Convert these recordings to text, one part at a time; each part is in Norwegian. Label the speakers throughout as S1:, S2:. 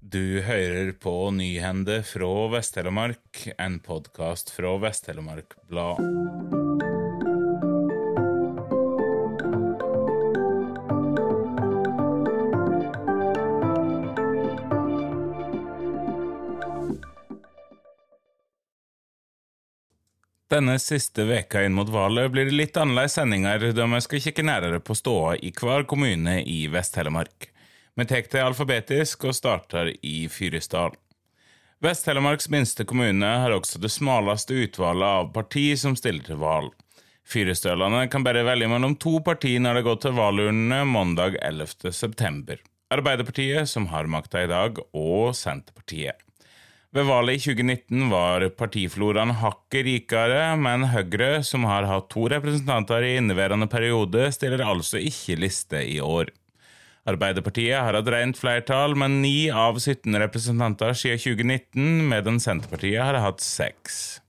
S1: Du hører på Nyhende fra Vest-Telemark, en podkast fra Vest-Telemark Blad. Denne siste veka inn mot valget blir det litt annerledes sendinger, da vi skal kikke nærmere på ståa i hver kommune i Vest-Telemark. Vi tar det alfabetisk og starter i Fyresdal. Vest-Telemarks minste kommune har også det smaleste utvalget av parti som stiller til valg. Fyresdølene kan bare velge mellom to partier når det går til valgurnene mandag 11. september. Arbeiderpartiet, som har makta i dag, og Senterpartiet. Ved valget i 2019 var partifloraen hakket rikere, men Høyre, som har hatt to representanter i inneværende periode, stiller altså ikke liste i år. Arbeiderpartiet har hatt rent flertall, men ni av 17 representanter siden 2019, medan Senterpartiet har hatt seks.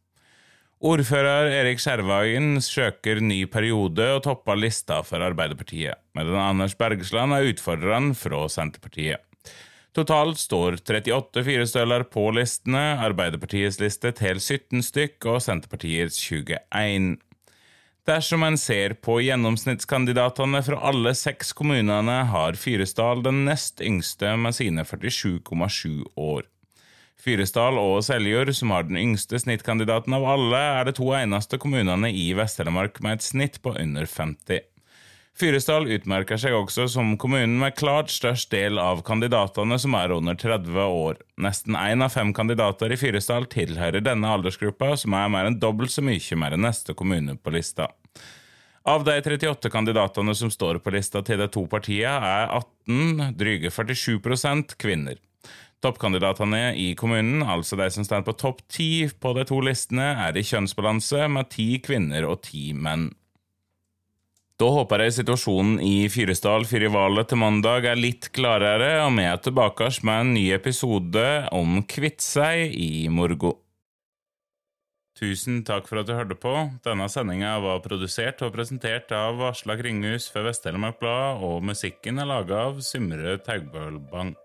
S1: Ordfører Erik Skjervhagen søker ny periode og topper lista for Arbeiderpartiet, medan Anders Bergesland er utfordreren fra Senterpartiet. Totalt står 38 firestøler på listene, Arbeiderpartiets liste til 17 stykk og Senterpartiets 21. Dersom en ser på gjennomsnittskandidatene fra alle seks kommunene, har Fyresdal den nest yngste med sine 47,7 år. Fyresdal og Seljord, som har den yngste snittkandidaten av alle, er de to eneste kommunene i Vest-Telemark med et snitt på under 50. Fyresdal utmerker seg også som kommunen med klart størst del av kandidatene som er under 30 år. Nesten én av fem kandidater i Fyresdal tilhører denne aldersgruppa, som er mer enn dobbelt så mye mer enn neste kommune på lista. Av de 38 kandidatene som står på lista til de to partiene, er 18, dryge 47% kvinner. Toppkandidatene i kommunen, altså de som står på topp ti på de to listene, er i kjønnsbalanse med ti kvinner og ti menn. Da håper jeg situasjonen i Fyresdal før valget til mandag er litt klarere, og vi er tilbake med en ny episode om Kviteseid i morgen. Tusen takk for at du hørte på. Denne sendinga var produsert og presentert av Aslak Ringhus for Vest-Telemark Blad, og musikken er laga av Symre Taugbølbang.